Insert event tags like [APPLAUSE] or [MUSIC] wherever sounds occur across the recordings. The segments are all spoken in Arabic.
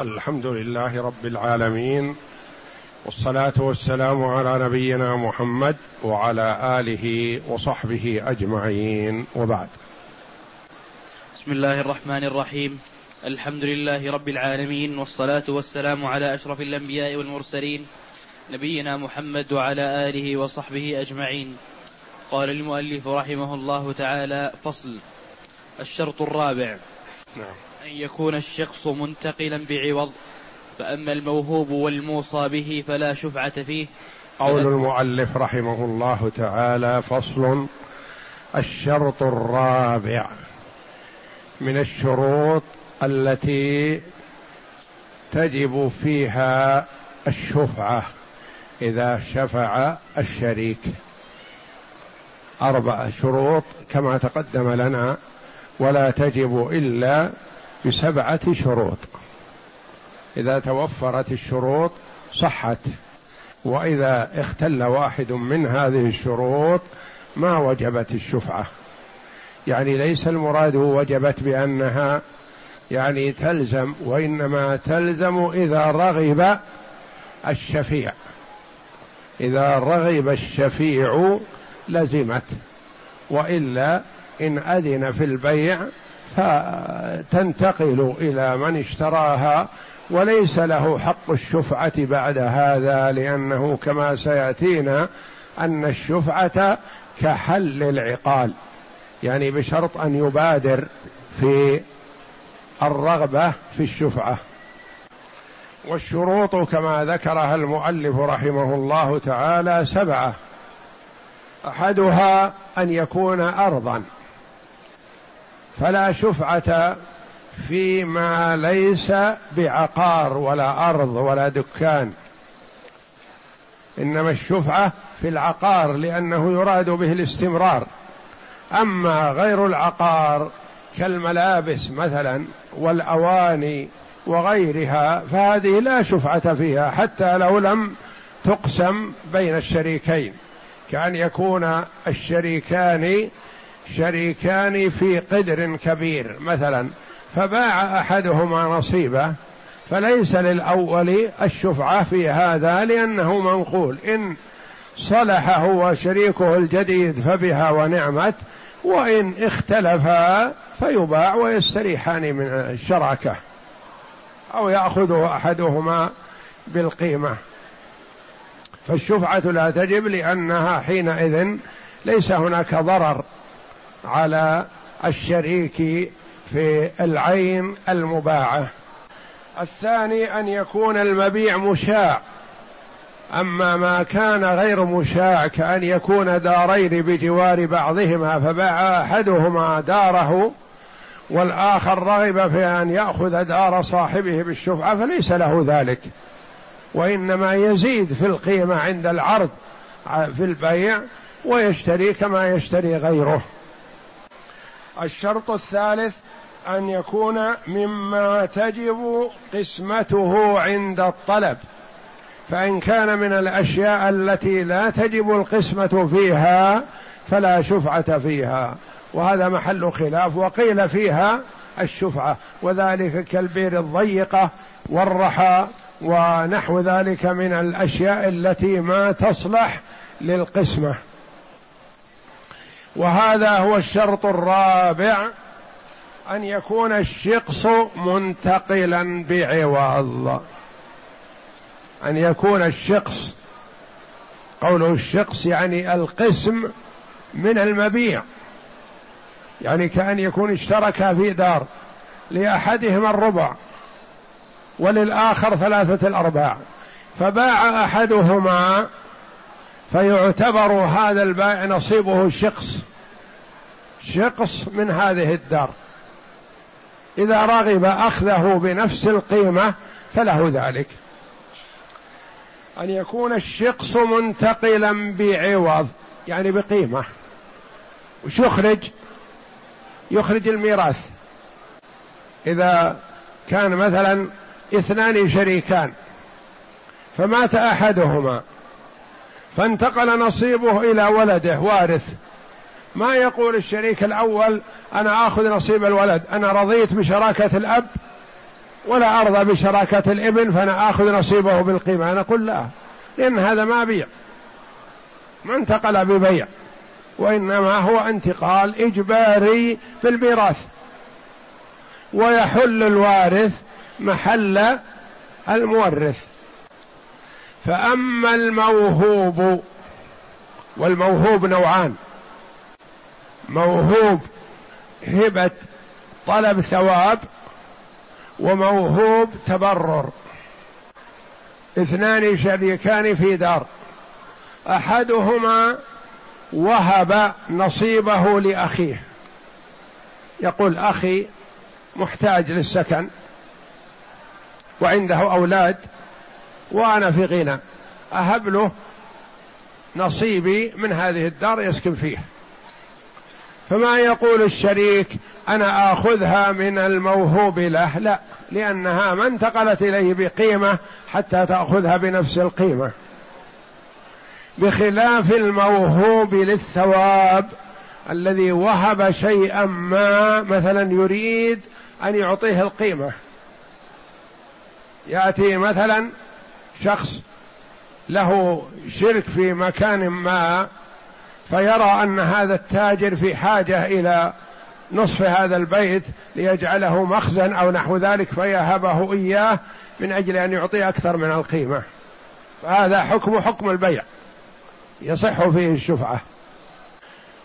الحمد لله رب العالمين والصلاة والسلام على نبينا محمد وعلى آله وصحبه أجمعين. وبعد. بسم الله الرحمن الرحيم. الحمد لله رب العالمين والصلاة والسلام على أشرف الأنبياء والمرسلين نبينا محمد وعلى آله وصحبه أجمعين. قال المؤلف رحمه الله تعالى فصل الشرط الرابع. نعم. أن يكون الشخص منتقلا بعوض فأما الموهوب والموصى به فلا شفعة فيه. قول المؤلف رحمه الله تعالى فصل الشرط الرابع من الشروط التي تجب فيها الشفعة إذا شفع الشريك. أربع شروط كما تقدم لنا ولا تجب إلا بسبعة شروط. إذا توفرت الشروط صحت. وإذا اختل واحد من هذه الشروط ما وجبت الشفعة. يعني ليس المراد وجبت بأنها يعني تلزم وإنما تلزم إذا رغب الشفيع. إذا رغب الشفيع لزمت. وإلا إن أذن في البيع فتنتقل إلى من اشتراها وليس له حق الشفعة بعد هذا لأنه كما سيأتينا أن الشفعة كحل العقال يعني بشرط أن يبادر في الرغبة في الشفعة. والشروط كما ذكرها المؤلف رحمه الله تعالى سبعة أحدها أن يكون ارضا. فلا شفعة فيما ليس بعقار ولا أرض ولا دكان. إنما الشفعة في العقار لأنه يراد به الاستمرار. أما غير العقار كالملابس مثلا والأواني وغيرها فهذه لا شفعة فيها حتى لو لم تقسم بين الشريكين. كأن يكون الشريكان شريكان في قدر كبير. مثلا فباع أحدهما نصيبه فليس للأول الشفعة في هذا لأنه منقول. إن صلح هو شريكه الجديد فبها ونعمت وإن اختلفا فيباع ويستريحان من الشراكة. أو ياخذ أحدهما بالقيمة. فالشفعة لا تجب لأنها حينئذ ليس هناك ضرر. على الشريك في العين المباعة. الثاني أن يكون المبيع مشاع. أما ما كان غير مشاع كأن يكون دارين بجوار بعضهما فباع أحدهما داره والآخر رغب في أن يأخذ دار صاحبه بالشفعه فليس له ذلك. وإنما يزيد في القيمة عند العرض في البيع ويشتري كما يشتري غيره. الشرط الثالث أن يكون مما تجب قسمته عند الطلب. فإن كان من الأشياء التي لا تجب القسمة فيها فلا شفعة فيها. وهذا محل خلاف وقيل فيها الشفعة. وذلك كالبير الضيقة والرحى ونحو ذلك من الأشياء التي ما تصلح للقسمة. وهذا هو الشرط الرابع أن يكون الشقص منتقلا بعوض. أن يكون الشقص قوله الشقص يعني القسم من المبيع يعني كأن يكون اشتركا في دار لأحدهما الربع وللآخر ثلاثة الأرباع فباع أحدهما فيعتبر هذا البائع نصيبه شقص شقص من هذه الدار. إذا رغب أخذه بنفس القيمة فله ذلك. أن يكون الشقص منتقلا بعوض يعني بقيمة. وش يخرج؟ يخرج الميراث. إذا كان مثلا اثنان شريكان فمات أحدهما. فانتقل نصيبه إلى ولده وارث. ما يقول الشريك الأول أنا آخذ نصيب الولد أنا رضيت بشراكة الأب ولا أرضى بشراكة الابن فأنا آخذ نصيبه بالقيمة. أنا أقول لا لأن هذا ما بيع. ما انتقل ببيع وإنما هو انتقال إجباري في الميراث ويحل الوارث محل المورث. فأما الموهوب والموهوب نوعان. موهوب هبة طلب ثواب وموهوب تبرر. اثنان شريكان في دار. أحدهما وهب نصيبه لأخيه. يقول أخي محتاج للسكن وعنده أولاد وأنا في غنى. أهب له نصيبي من هذه الدار يسكن فيه. فما يقول الشريك أنا آخذها من الموهوب له؟ لا لأنها ما انتقلت إليه بقيمة حتى تأخذها بنفس القيمة. بخلاف الموهوب للثواب الذي وهب شيئا ما مثلا يريد أن يعطيه القيمة. يأتي مثلا شخص له شرك في مكان ما فيرى أن هذا التاجر في حاجة إلى نصف هذا البيت ليجعله مخزن أو نحو ذلك فيهبه إياه من أجل أن يعطيه أكثر من القيمة. فهذا حكم حكم البيع يصح فيه الشفعة.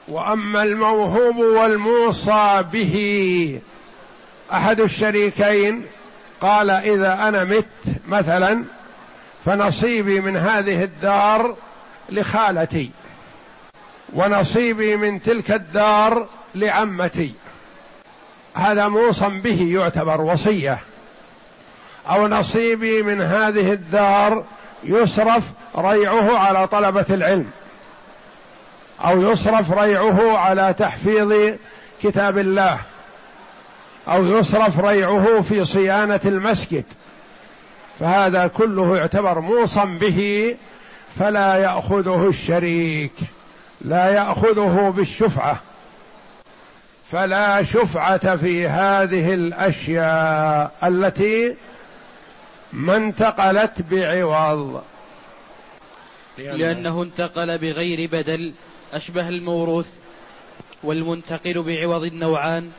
وأما الموهوب والموصى به أحد الشريكين قال إذا أنا مت مثلا فنصيبي من هذه الدار لخالتي ونصيبي من تلك الدار لعمتي. هذا موصى به يعتبر وصية. أو نصيبي من هذه الدار يصرف ريعه على طلبة العلم أو يصرف ريعه على تحفيظ كتاب الله أو يصرف ريعه في صيانة المسجد. فهذا كله يعتبر موصى به فلا يأخذه الشريك لا يأخذه بالشفعة فلا شفعة في هذه الأشياء التي ما انتقلت بعوض. لأنه انتقل بغير بدل أشبه الموروث والمنتقل بعوض النوعان.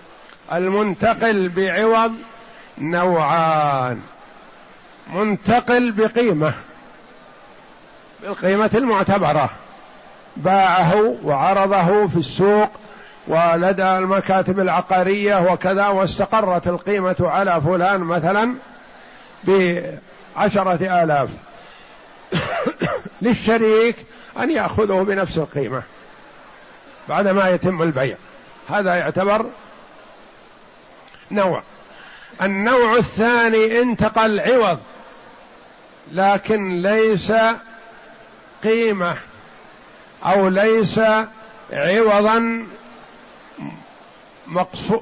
المنتقل بعوض نوعان. منتقل بقيمة بالقيمة المعتبرة. باعه وعرضه في السوق ولدى المكاتب العقارية وكذا واستقرت القيمة على فلان مثلا بعشرة آلاف. [COUGHS] للشريك أن يأخذه بنفس القيمة بعدما يتم البيع. هذا يعتبر نوع. النوع الثاني انتقل عوض. لكن ليس قيمة أو ليس عوضا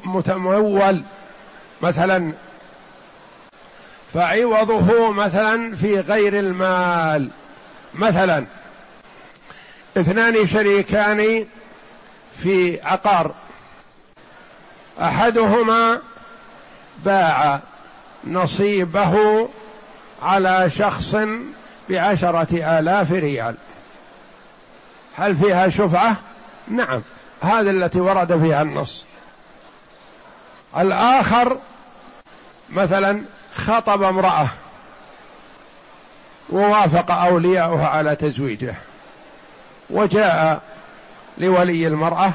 متمول. مثلا فعوضه مثلا في غير المال. مثلا اثنان شريكان في عقار. أحدهما باع نصيبه على شخص بعشرة آلاف ريال. هل فيها شفعة؟ نعم. هذه التي ورد فيها النص. الآخر مثلا خطب امرأة ووافق أولياؤها على تزويجه وجاء لولي المرأة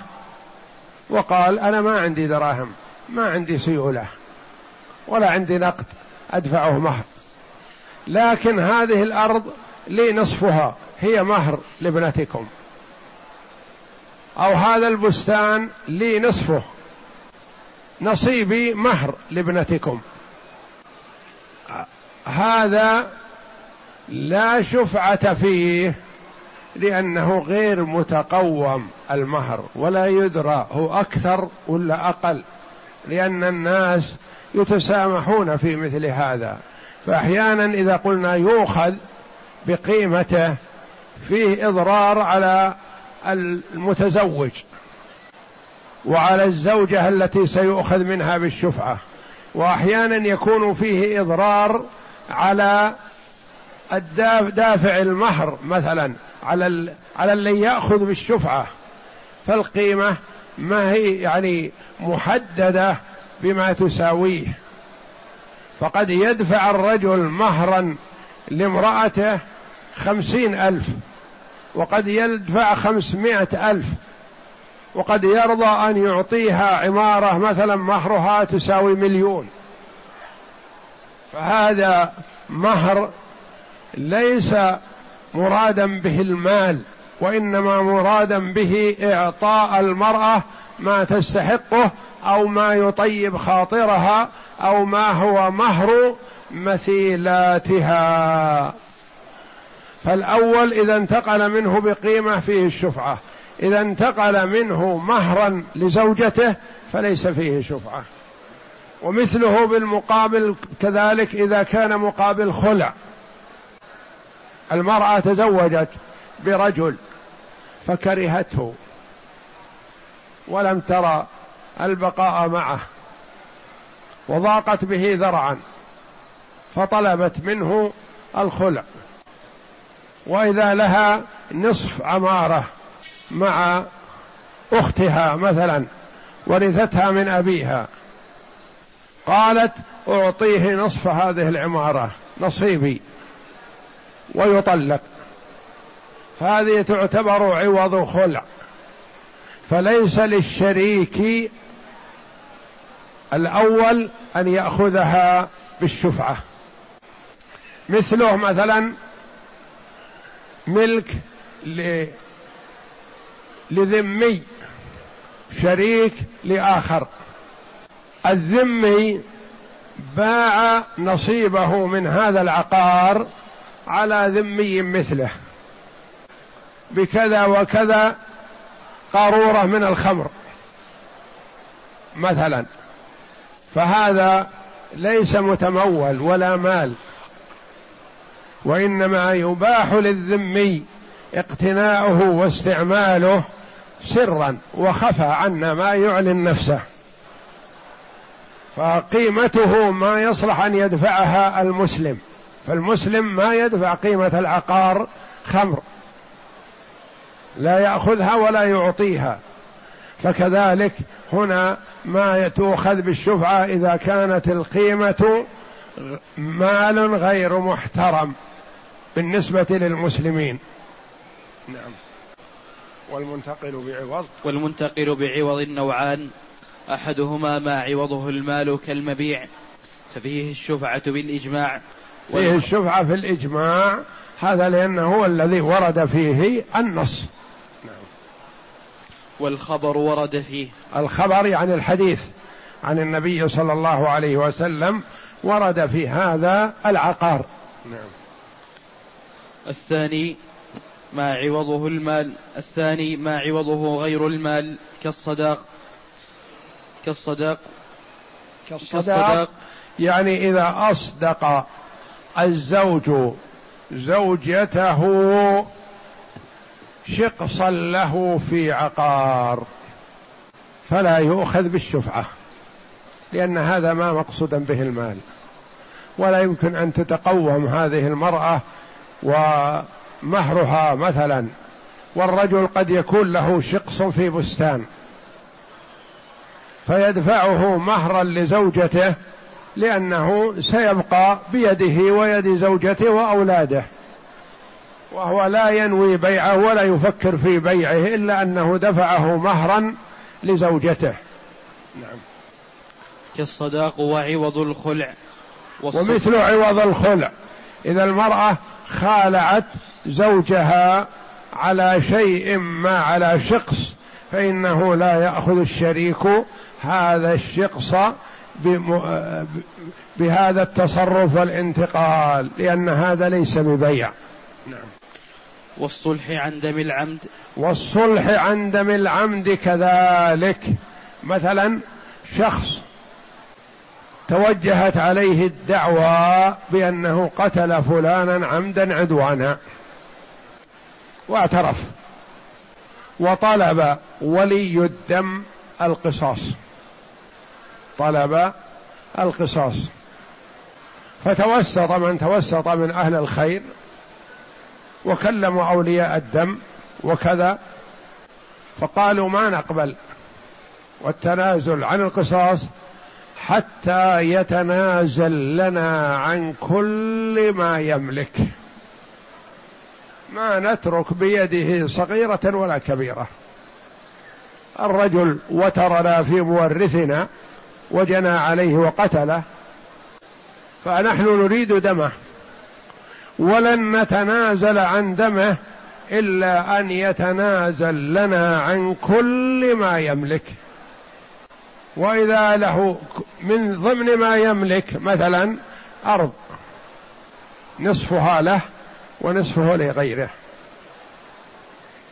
وقال أنا ما عندي دراهم ما عندي سيولة ولا عندي نقد أدفعه مهر. لكن هذه الأرض لي نصفها. هي مهر لابنتكم. أو هذا البستان لي نصفه. نصيبي مهر لابنتكم. هذا لا شفعة فيه لأنه غير متقوم المهر ولا يدرى هو أكثر ولا أقل لأن الناس يتسامحون في مثل هذا. فأحيانا إذا قلنا يؤخذ بقيمته فيه إضرار على المتزوج وعلى الزوجة التي سيؤخذ منها بالشفعة. وأحيانا يكون فيه إضرار على الدافع المهر مثلا على على اللي يأخذ بالشفعة. فالقيمة ما هي يعني محددة بما تساويه. فقد يدفع الرجل مهرا لامرأته خمسين ألف وقد يدفع خمسمائة ألف وقد يرضى أن يعطيها عمارة مثلا مهرها تساوي مليون. فهذا مهر ليس مرادا به المال. وإنما مرادا به إعطاء المرأة ما تستحقه أو ما يطيب خاطرها أو ما هو مهر مثيلاتها. فالأول إذا انتقل منه بقيمة فيه الشفعة. إذا انتقل منه مهرا لزوجته فليس فيه شفعة. ومثله بالمقابل كذلك إذا كان مقابل خلع. المرأة تزوجت برجل فكرهته ولم ترى البقاء معه وضاقت به ذرعا فطلبت منه الخلع وإذا لها نصف عماره مع أختها مثلا ورثتها من أبيها قالت أعطيه نصف هذه العمارة نصيبي ويطلق هذه تعتبر عوض خلع. فليس للشريك الأول أن يأخذها بالشفعة. مثله مثلا ملك لذمي شريك لآخر. الذمي باع نصيبه من هذا العقار على ذمي مثله. بكذا وكذا قارورة من الخمر مثلا. فهذا ليس متمول ولا مال وإنما يباح للذمي اقتناؤه واستعماله سرا وخفى عنا ما يعلن نفسه. فقيمته ما يصلح أن يدفعها المسلم فالمسلم ما يدفع قيمة العقار خمر. لا يأخذها ولا يعطيها. فكذلك هنا ما تؤخذ بالشفعة إذا كانت القيمة مال غير محترم بالنسبة للمسلمين. نعم. والمنتقل بعوض. والمنتقل بعوض نوعان أحدهما ما عوضه المال كالمبيع ففيه الشفعة بالإجماع. فيه الشفعة في الإجماع هذا لأنه هو الذي ورد فيه النص. والخبر ورد فيه. الخبر يعني الحديث عن النبي صلى الله عليه وسلم ورد في هذا العقار. نعم. الثاني ما عوضه المال. الثاني ما عوضه غير المال. كالصداق. كالصداق. كالصداق. يعني إذا أصدق الزوج زوجته شقصا له في عقار فلا يؤخذ بالشفعة لأن هذا ما مقصودا به المال. ولا يمكن أن تتقوم هذه المرأة ومهرها مثلا والرجل قد يكون له شقص في بستان فيدفعه مهرا لزوجته لأنه سيبقى بيده ويد زوجته وأولاده. وهو لا ينوي بيعه ولا يفكر في بيعه إلا أنه دفعه مهرا لزوجته. نعم. كالصداق وعوض الخلع ومثل عوض الخلع. إذا المرأة خالعت زوجها على شيء ما على شقص فإنه لا يأخذ الشريك هذا الشقص بهذا التصرف والانتقال لأن هذا ليس ببيع. نعم. والصلح عن دم العمد. والصلح عن دم العمد كذلك. مثلا شخص توجهت عليه الدعوى بأنه قتل فلانا عمدا عدوانا واعترف وطلب ولي الدم القصاص. طلب القصاص. فتوسط من توسط من أهل الخير وكلموا أولياء الدم وكذا. فقالوا ما نقبل والتنازل عن القصاص حتى يتنازل لنا عن كل ما يملك. ما نترك بيده صغيرة ولا كبيرة. الرجل وترنا في مورثنا وجنى عليه وقتله. فنحن نريد دمه. ولن نتنازل عن دمه إلا أن يتنازل لنا عن كل ما يملك. وإذا له من ضمن ما يملك مثلا أرض نصفها له ونصفه لغيره.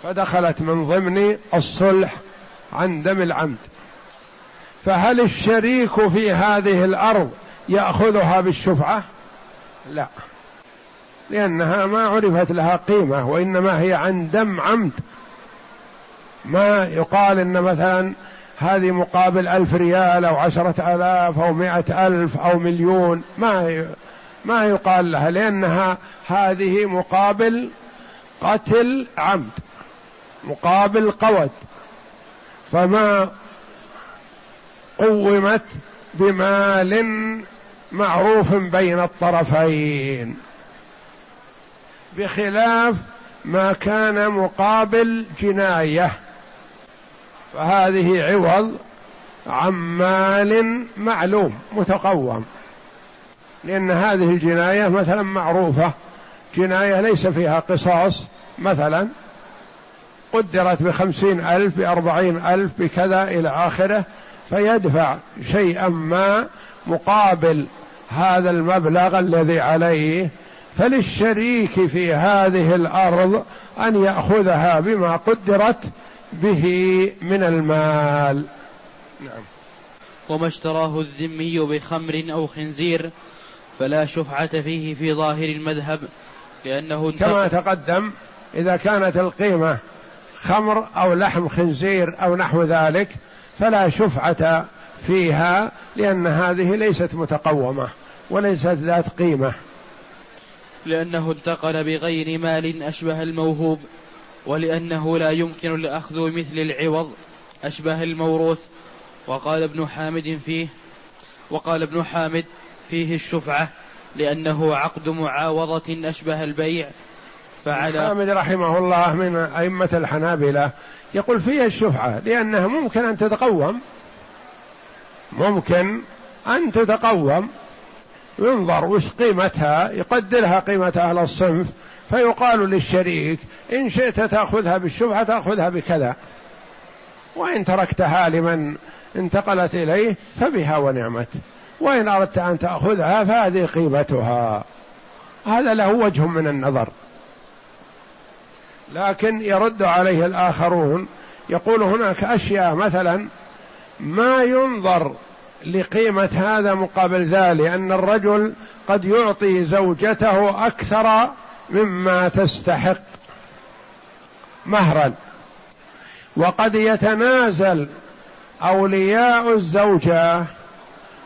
فدخلت من ضمن الصلح عن دم العمد. فهل الشريك في هذه الأرض يأخذها بالشفعة؟ لا. لأنها ما عرفت لها قيمة وإنما هي عن دم عمد. ما يقال إن مثلا هذه مقابل ألف ريال أو عشرة آلاف أو مائة ألف أو مليون ما ما يقال لها لأنها هذه مقابل قتل عمد مقابل قود. فما قومت بمال معروف بين الطرفين. بخلاف ما كان مقابل جناية. فهذه عوض عن مال معلوم متقوم. لأن هذه الجناية مثلا معروفة. جناية ليس فيها قصاص مثلا قدرت بخمسين ألف بأربعين ألف بكذا إلى آخره فيدفع شيئا ما مقابل هذا المبلغ الذي عليه فللشريك في هذه الأرض أن يأخذها بما قدرت به من المال. نعم. وما اشتراه الذمي بخمر أو خنزير فلا شفعة فيه في ظاهر المذهب لأنه كما تقدم إذا كانت القيمة خمر أو لحم خنزير أو نحو ذلك فلا شفعة فيها لأن هذه ليست متقومة وليست ذات قيمة. لأنه انتقل بغير مال أشبه الموهوب ولأنه لا يمكن الأخذ مثل العوض أشبه الموروث. وقال ابن حامد فيه وقال ابن حامد فيه الشفعة لأنه عقد معاوضة أشبه البيع. فعلى حامد رحمه الله من أئمة الحنابلة يقول فيها الشفعة لأنها ممكن أن تتقوم ممكن أن تتقوم ينظر وش قيمتها يقدرها قيمة أهل الصنف فيقال للشريك إن شئت تأخذها بالشبهة تأخذها بكذا. وإن تركتها لمن انتقلت إليه فبها ونعمت. وإن أردت أن تأخذها فهذه قيمتها. هذا له وجه من النظر. لكن يرد عليه الآخرون يقول هناك أشياء مثلا ما ينظر لقيمة هذا مقابل ذلك لأن الرجل قد يعطي زوجته أكثر مما تستحق مهرا. وقد يتنازل أولياء الزوجة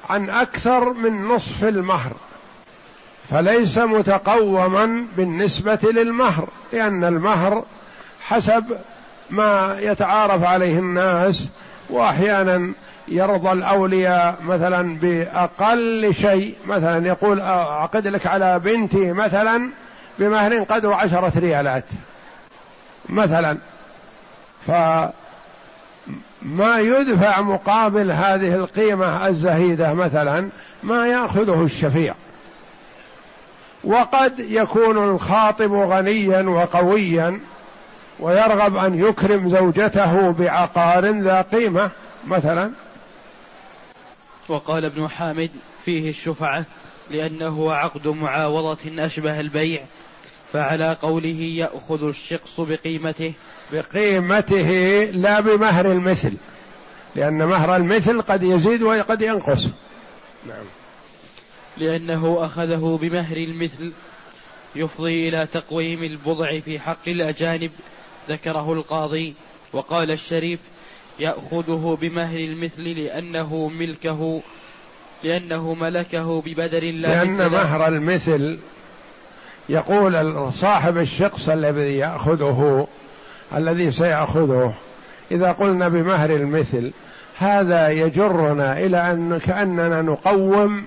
عن أكثر من نصف المهر فليس متقوما بالنسبة للمهر لأن المهر حسب ما يتعارف عليه الناس واحيانا يرضى الأولياء مثلا بأقل شيء. مثلا يقول أعقد لك على بنتي مثلا بمهر قدر عشرة ريالات. مثلا. فما يدفع مقابل هذه القيمة الزهيدة مثلا ما يأخذه الشفيع. وقد يكون الخاطب غنيا وقويا ويرغب أن يكرم زوجته بعقار ذا قيمة مثلا. وقال ابن حامد فيه الشفعة لأنه عقد معاوضة أشبه البيع فعلى قوله يأخذ الشقص بقيمته. بقيمته لا بمهر المثل لأن مهر المثل قد يزيد وقد ينقص. نعم. لأنه أخذه بمهر المثل يفضي إلى تقويم البضع في حق الأجانب ذكره القاضي. وقال الشريف يأخذه بمهر المثل لأنه ملكه لأنه ملكه ببدل لا لأن مهر المثل يقول صاحب الشقص الذي يأخذه الذي سيأخذه. إذا قلنا بمهر المثل هذا يجرنا إلى أن كأننا نقوم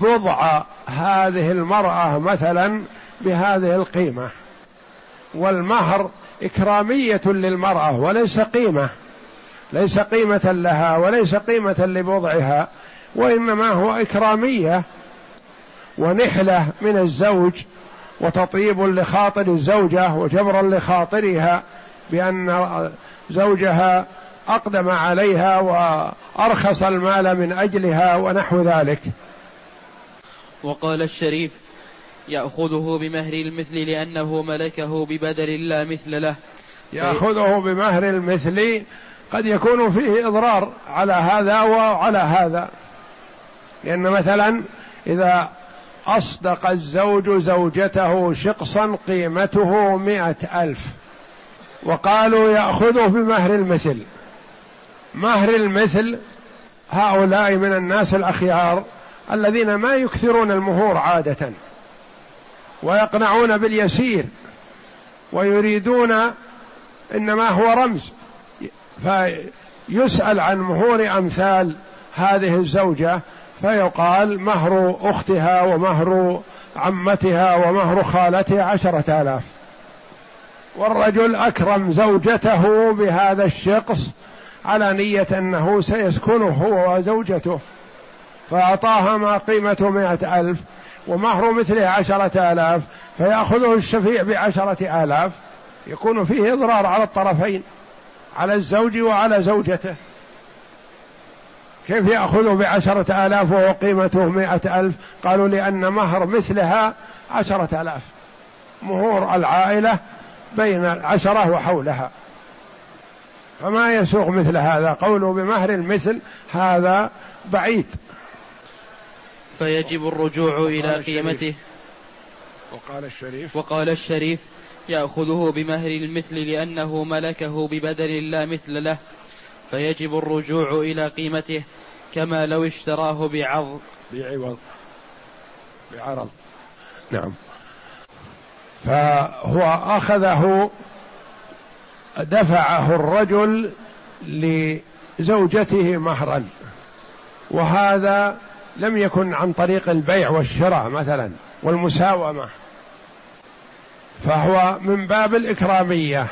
بضع هذه المرأة مثلا بهذه القيمة. والمهر إكرامية للمرأة وليس قيمة. ليس قيمة لها وليس قيمة لبضعها وإنما هو إكرامية ونحلة من الزوج وتطيب لخاطر الزوجة وجبرا لخاطرها بأن زوجها أقدم عليها وأرخص المال من أجلها ونحو ذلك. وقال الشريف يأخذه بمهر المثل لأنه ملكه ببدل لا مثل له. يأخذه بمهر المثل قد يكون فيه إضرار على هذا وعلى هذا. لأن مثلا إذا أصدق الزوج زوجته شقصا قيمته مئة ألف وقالوا يأخذه بمهر المثل. مهر المثل هؤلاء من الناس الأخيار الذين ما يكثرون المهور عادة ويقنعون باليسير ويريدون إنما هو رمز. فيسأل عن مهور أمثال هذه الزوجة فيقال مهر أختها ومهر عمتها ومهر خالتها عشرة آلاف. والرجل أكرم زوجته بهذا الشقص على نية أنه سيسكنه هو وزوجته. فأعطاها ما قيمته مائة ألف ومهر مثله عشرة آلاف فيأخذه الشفيع بعشرة آلاف. يكون فيه إضرار على الطرفين. على الزوج وعلى زوجته. كيف يأخذ بعشرة آلاف وهو قيمته مائة ألف؟ قالوا لأن مهر مثلها عشرة آلاف. مهور العائلة بين العشرة وحولها. فما يسوق مثل هذا؟ قوله بمهر المثل هذا بعيد. فيجب الرجوع إلى قيمته. وقال الشريف. وقال الشريف يأخذه بمهر المثل لأنه ملكه ببدل لا مثل له فيجب الرجوع إلى قيمته كما لو اشتراه بعض. بعوض. بعرض. نعم. فهو أخذه دفعه الرجل لزوجته مهرا وهذا لم يكن عن طريق البيع والشراء مثلا والمساومة. فهو من باب الإكرامية.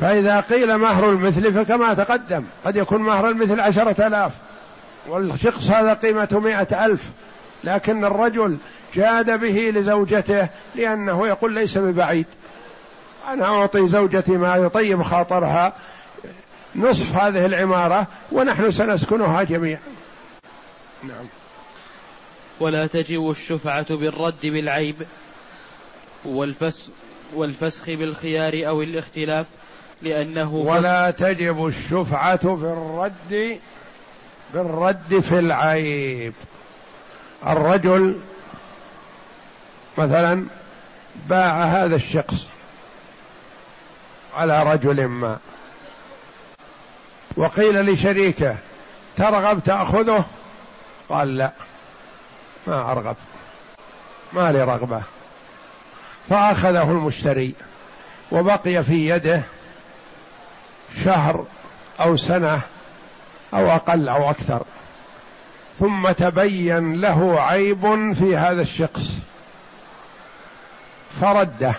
فإذا قيل مهر المثل فكما تقدم قد يكون مهر المثل عشرة آلاف والشخص هذا قيمته مئة ألف لكن الرجل جاد به لزوجته لأنه يقول ليس ببعيد. أنا أعطي زوجتي ما يطيب خاطرها. نصف هذه العمارة ونحن سنسكنها جميعا. نعم. ولا تجب الشفعة بالرد بالعيب. والفسخ والفسخ بالخيار أو الاختلاف لأنه ولا تجب الشفعة بالرد بالرد في العيب. الرجل مثلا باع هذا الشخص على رجل ما وقيل لشريكه ترغب تأخذه قال لا ما أرغب ما لي رغبة. فأخذه المشتري وبقي في يده شهر أو سنة أو أقل أو أكثر. ثم تبين له عيب في هذا الشخص. فرده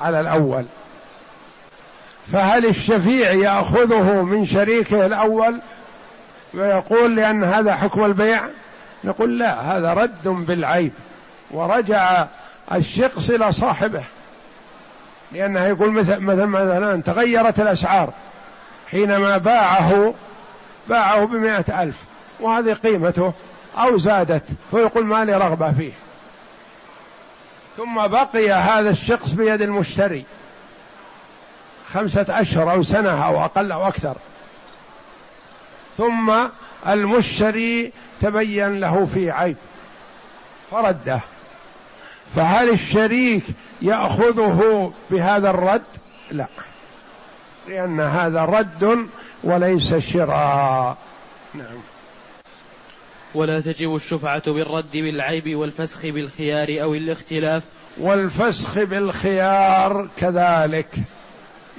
على الأول. فهل الشفيع يأخذه من شريكه الأول ويقول لأن هذا حكم البيع؟ نقول لا هذا رد بالعيب. ورجع الشقص إلى صاحبه. لأنه يقول مثل مثل مثلا تغيرت الأسعار. حينما باعه باعه بمائة ألف. وهذه قيمته. أو زادت. فيقول ما لي رغبة فيه. ثم بقي هذا الشخص بيد المشتري. خمسة أشهر أو سنة أو أقل أو أكثر. ثم المشتري تبين له في عيب. فرده. فهل الشريك يأخذه بهذا الرد؟ لا. لأن هذا رد وليس شراء. نعم. ولا تجب الشفعة بالرد بالعيب والفسخ بالخيار أو الاختلاف. والفسخ بالخيار كذلك.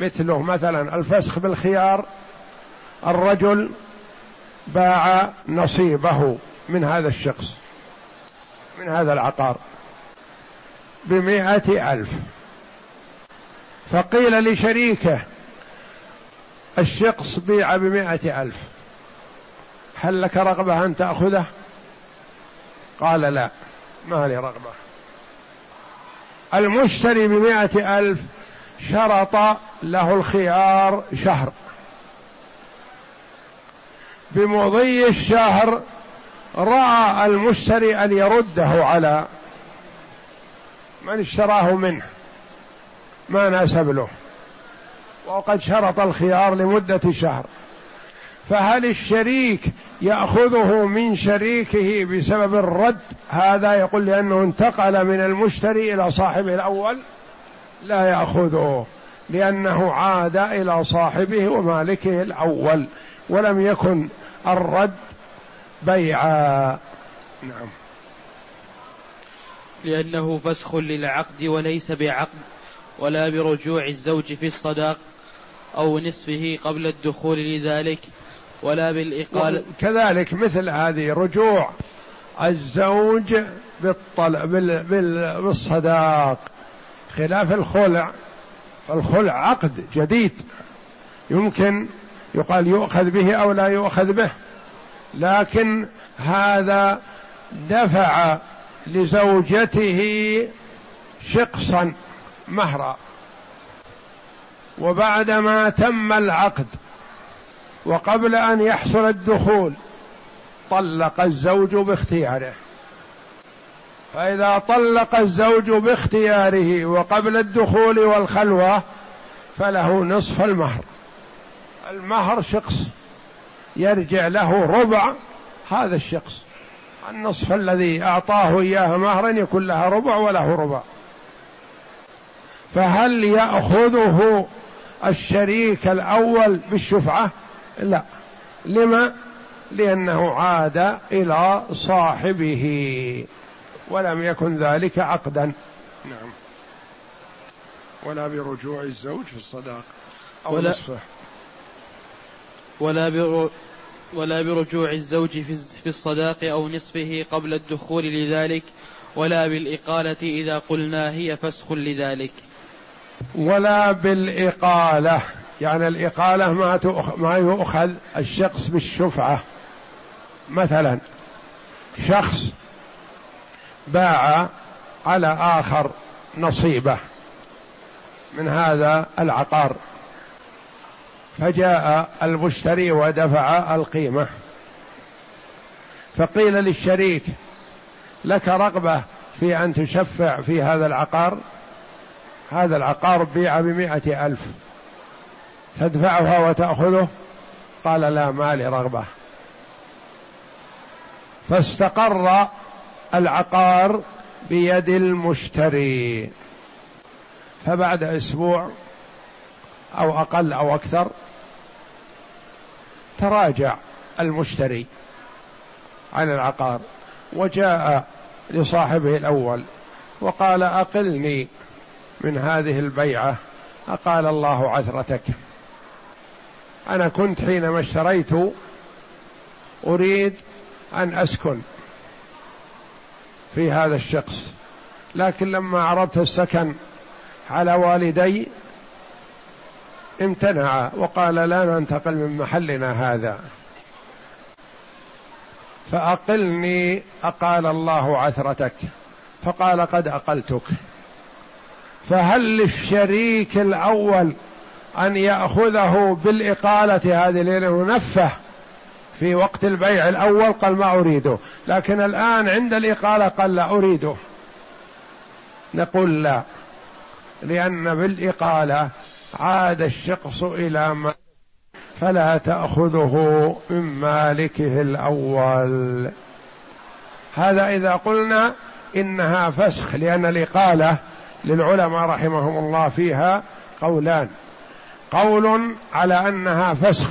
مثله مثلا الفسخ بالخيار الرجل باع نصيبه من هذا الشخص من هذا العقار. بمائة ألف. فقيل لشريكه الشخص بيع بمائة ألف. هل لك رغبة أن تأخذه؟ قال لا ما لي رغبة. المشتري بمائة ألف شرط له الخيار شهر. بمضي الشهر رأى المشتري أن يرده على من اشتراه منه ما ناسب له. وقد شرط الخيار لمدة شهر. فهل الشريك يأخذه من شريكه بسبب الرد؟ هذا يقول لأنه انتقل من المشتري إلى صاحبه الأول. لا يأخذه لأنه عاد إلى صاحبه ومالكه الأول. ولم يكن الرد بيعا. نعم. لأنه فسخ للعقد وليس بعقد ولا برجوع الزوج في الصداق أو نصفه قبل الدخول لذلك ولا بالإقالة. كذلك مثل هذه رجوع الزوج بالطلع بال بال بالصداق خلاف الخلع. فالخلع عقد جديد. يمكن يقال يؤخذ به أو لا يؤخذ به لكن هذا دفع لزوجته شقصا مهرا. وبعدما تم العقد وقبل أن يحصل الدخول طلق الزوج باختياره. فإذا طلق الزوج باختياره وقبل الدخول والخلوة فله نصف المهر. المهر شخص يرجع له ربع هذا الشخص النصف الذي أعطاه إياه مهرا يكون لها ربع وله ربع. فهل يأخذه الشريك الأول بالشفعة؟ لا. لما؟ لأنه عاد إلى صاحبه ولم يكن ذلك عقدا. نعم. ولا برجوع الزوج في الصداق أو ولا نصفه. ولا ولا برجوع الزوج في الصداق أو نصفه قبل الدخول لذلك ولا بالإقالة إذا قلنا هي فسخ لذلك. ولا بالإقالة يعني الإقالة ما ما يؤخذ الشخص بالشفعة. مثلا شخص باع على آخر نصيبه من هذا العقار. فجاء المشتري ودفع القيمة. فقيل للشريك لك رغبة في أن تشفع في هذا العقار؟ هذا العقار بيع بمائة ألف. تدفعها وتأخذه؟ قال لا ما لي رغبة. فاستقر العقار بيد المشتري. فبعد أسبوع أو أقل أو أكثر تراجع المشتري عن العقار وجاء لصاحبه الأول وقال أقلني من هذه البيعة أقال الله عثرتك. أنا كنت حينما اشتريت أريد أن أسكن في هذا الشخص لكن لما عرضت السكن على والدي امتنع وقال لا ننتقل من محلنا هذا. فأقلني أقال الله عثرتك فقال قد أقلتك. فهل للشريك الأول أن يأخذه بالإقالة هذه لأنه نفه في وقت البيع الأول؟ قال ما أريده لكن الآن عند الإقالة قال لا أريده. نقول لا لأن بالإقالة عاد الشخص إلى ما فلا تأخذه من مالكه الأول. هذا إذا قلنا إنها فسخ لأن الإقالة للعلماء رحمهم الله فيها قولان. قول على أنها فسخ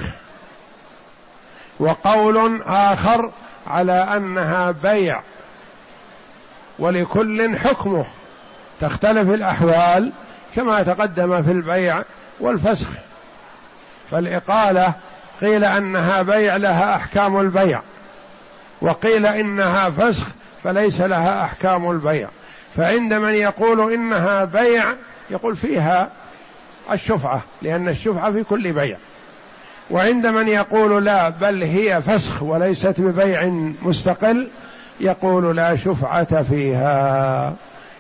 وقول آخر على أنها بيع ولكل حكمه. تختلف الأحوال كما تقدم في البيع والفسخ. فالإقالة قيل أنها بيع لها أحكام البيع وقيل إنها فسخ فليس لها أحكام البيع. فعند من يقول إنها بيع يقول فيها الشفعة لأن الشفعة في كل بيع. وعند من يقول لا بل هي فسخ وليست ببيع مستقل يقول لا شفعة فيها.